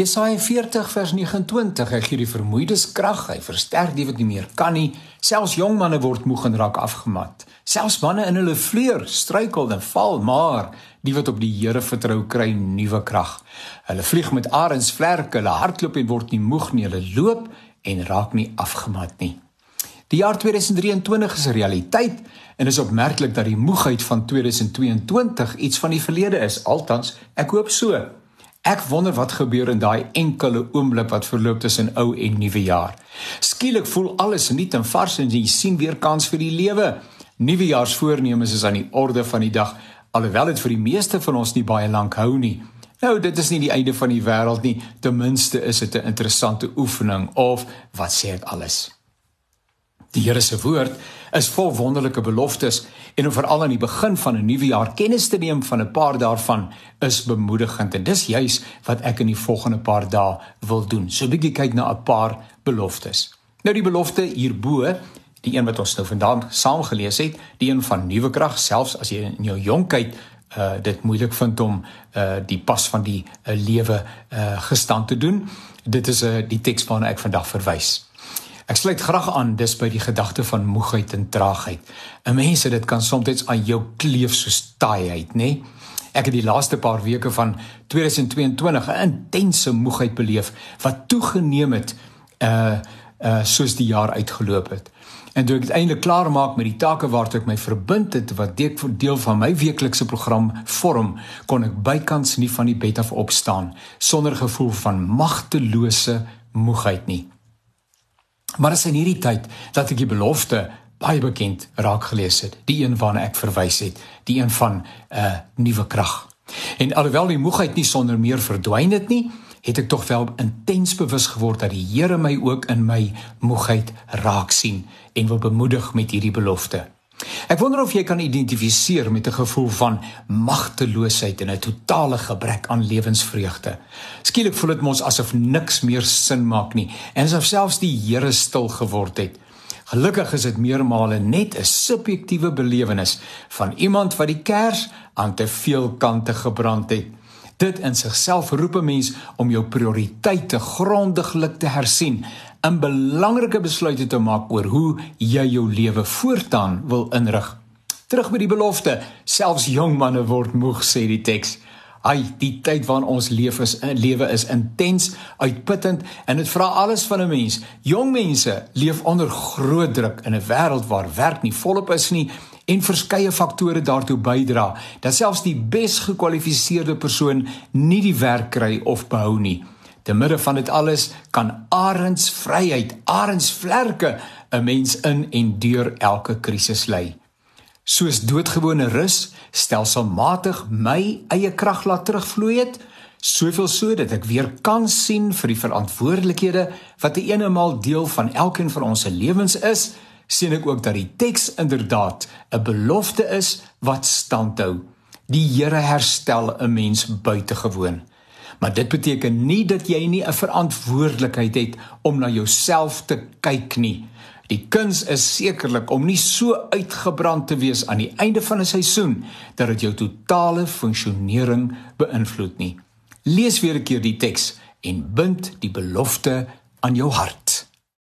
Jesaja 40 vers 29 hy gee die vermoeides krag, hy versterk die wat nie meer kan nie. Selfs jong manne word moeg en raak afgemat. Selfs manne in hulle vleur struikel en val, maar die wat op die Here vertrou kry nuwe krag. Hulle vlieg met arensvlerke, hulle hardloop en word nie moeg nie, hulle loop en raak nie afgemat nie. Die jaar 2023 is 'n realiteit en is opmerklik dat die moegheid van 2022 iets van die verlede is. Altans, ek hoop so. Ek wonder wat gebeur in daai enkele oomblik wat verloop tussen ou en nuwe jaar. Skielik voel alles nuut en vars en jy sien weer kans vir die lewe. Nuwejaarsvoornemens is aan die orde van die dag, alhoewel dit vir die meeste van ons nie baie lank hou nie. Nou, dit is nie die einde van die wêreld nie. Ten minste is dit 'n interessante oefening of wat sê ek alles? Die Here se woord is vol wonderlike beloftes en om veral aan die begin van 'n nuwe jaar kennis te neem van 'n paar daarvan is bemoedigend en dis juis wat ek in die volgende paar dae wil doen. So 'n bietjie kyk na 'n paar beloftes. Nou die belofte hierbo, die een wat ons nou vandaan saam gelees het, die een van nuwe krag selfs as jy in jou jonkheid uh dit moeilik vind om uh die pas van die uh, lewe uh gestand te doen. Dit is uh, die teks waarna ek vandag verwys. Ek sluit graag aan dis by die gedagte van moegheid en traagheid. 'n Mens dit kan soms aan jou kleef soos taaiheid, nê? Nee? Ek het die laaste paar weke van 2022 'n intense moegheid beleef wat toegeneem het uh uh soos die jaar uitgeloop het. En toe ek uiteindelik klaar maak met die take waartoe ek my verbind het wat deel van my weeklikse program vorm, kon ek bykans nie van die bed af opstaan sonder gevoel van magtelose moegheid nie. Maar as in hierdie tyd dat ek die belofte baie bekend raak gelees het, die een waarna ek verwys het, die een van 'n uh, nuwe krag. En alhoewel die moegheid nie sonder meer verdwyn het nie, het ek tog wel intens bewus geword dat die Here my ook in my moegheid raak sien en wil bemoedig met hierdie belofte. Ek wonder of jy kan identifiseer met 'n gevoel van magteloosheid en 'n totale gebrek aan lewensvreugde. Skielik voel dit mos asof niks meer sin maak nie en asof selfs die Here stil geword het. Gelukkig is dit meermale net 'n subjektiewe belewenis van iemand wat die kers aan te veel kante gebrand het. Dit in sigself roep 'n mens om jou prioriteite grondiglik te hersien 'n belangrike besluit te maak oor hoe jy jou lewe voortaan wil inrig. Terug by die belofte, selfs jong manne word moeg sê die teks. Ai, die tyd waarin ons leef is 'n lewe is intens, uitputtend en dit vra alles van 'n mens. Jong mense leef onder groot druk in 'n wêreld waar werk nie volop is nie en verskeie faktore daartoe bydra dat selfs die besgekwalifiseerde persoon nie die werk kry of behou nie. Te midde van dit alles kan arends vryheid, arends vlerke 'n mens in en deur elke krisis lei. Soos doodgewone rus stelselmatig my eie krag laat terugvloei het, soveel so dat ek weer kan sien vir die verantwoordelikhede wat te eenemaal deel van elkeen van ons se lewens is, sien ek ook dat die teks inderdaad 'n belofte is wat standhou. Die Here herstel 'n mens buitengewoon. Maar dit beteken nie dat jy nie 'n verantwoordelikheid het om na jouself te kyk nie. Die kuns is sekerlik om nie so uitgebrand te wees aan die einde van 'n seisoen dat dit jou totale funksionering beïnvloed nie. Lees weer 'n keer die teks en bind die belofte aan jou hart.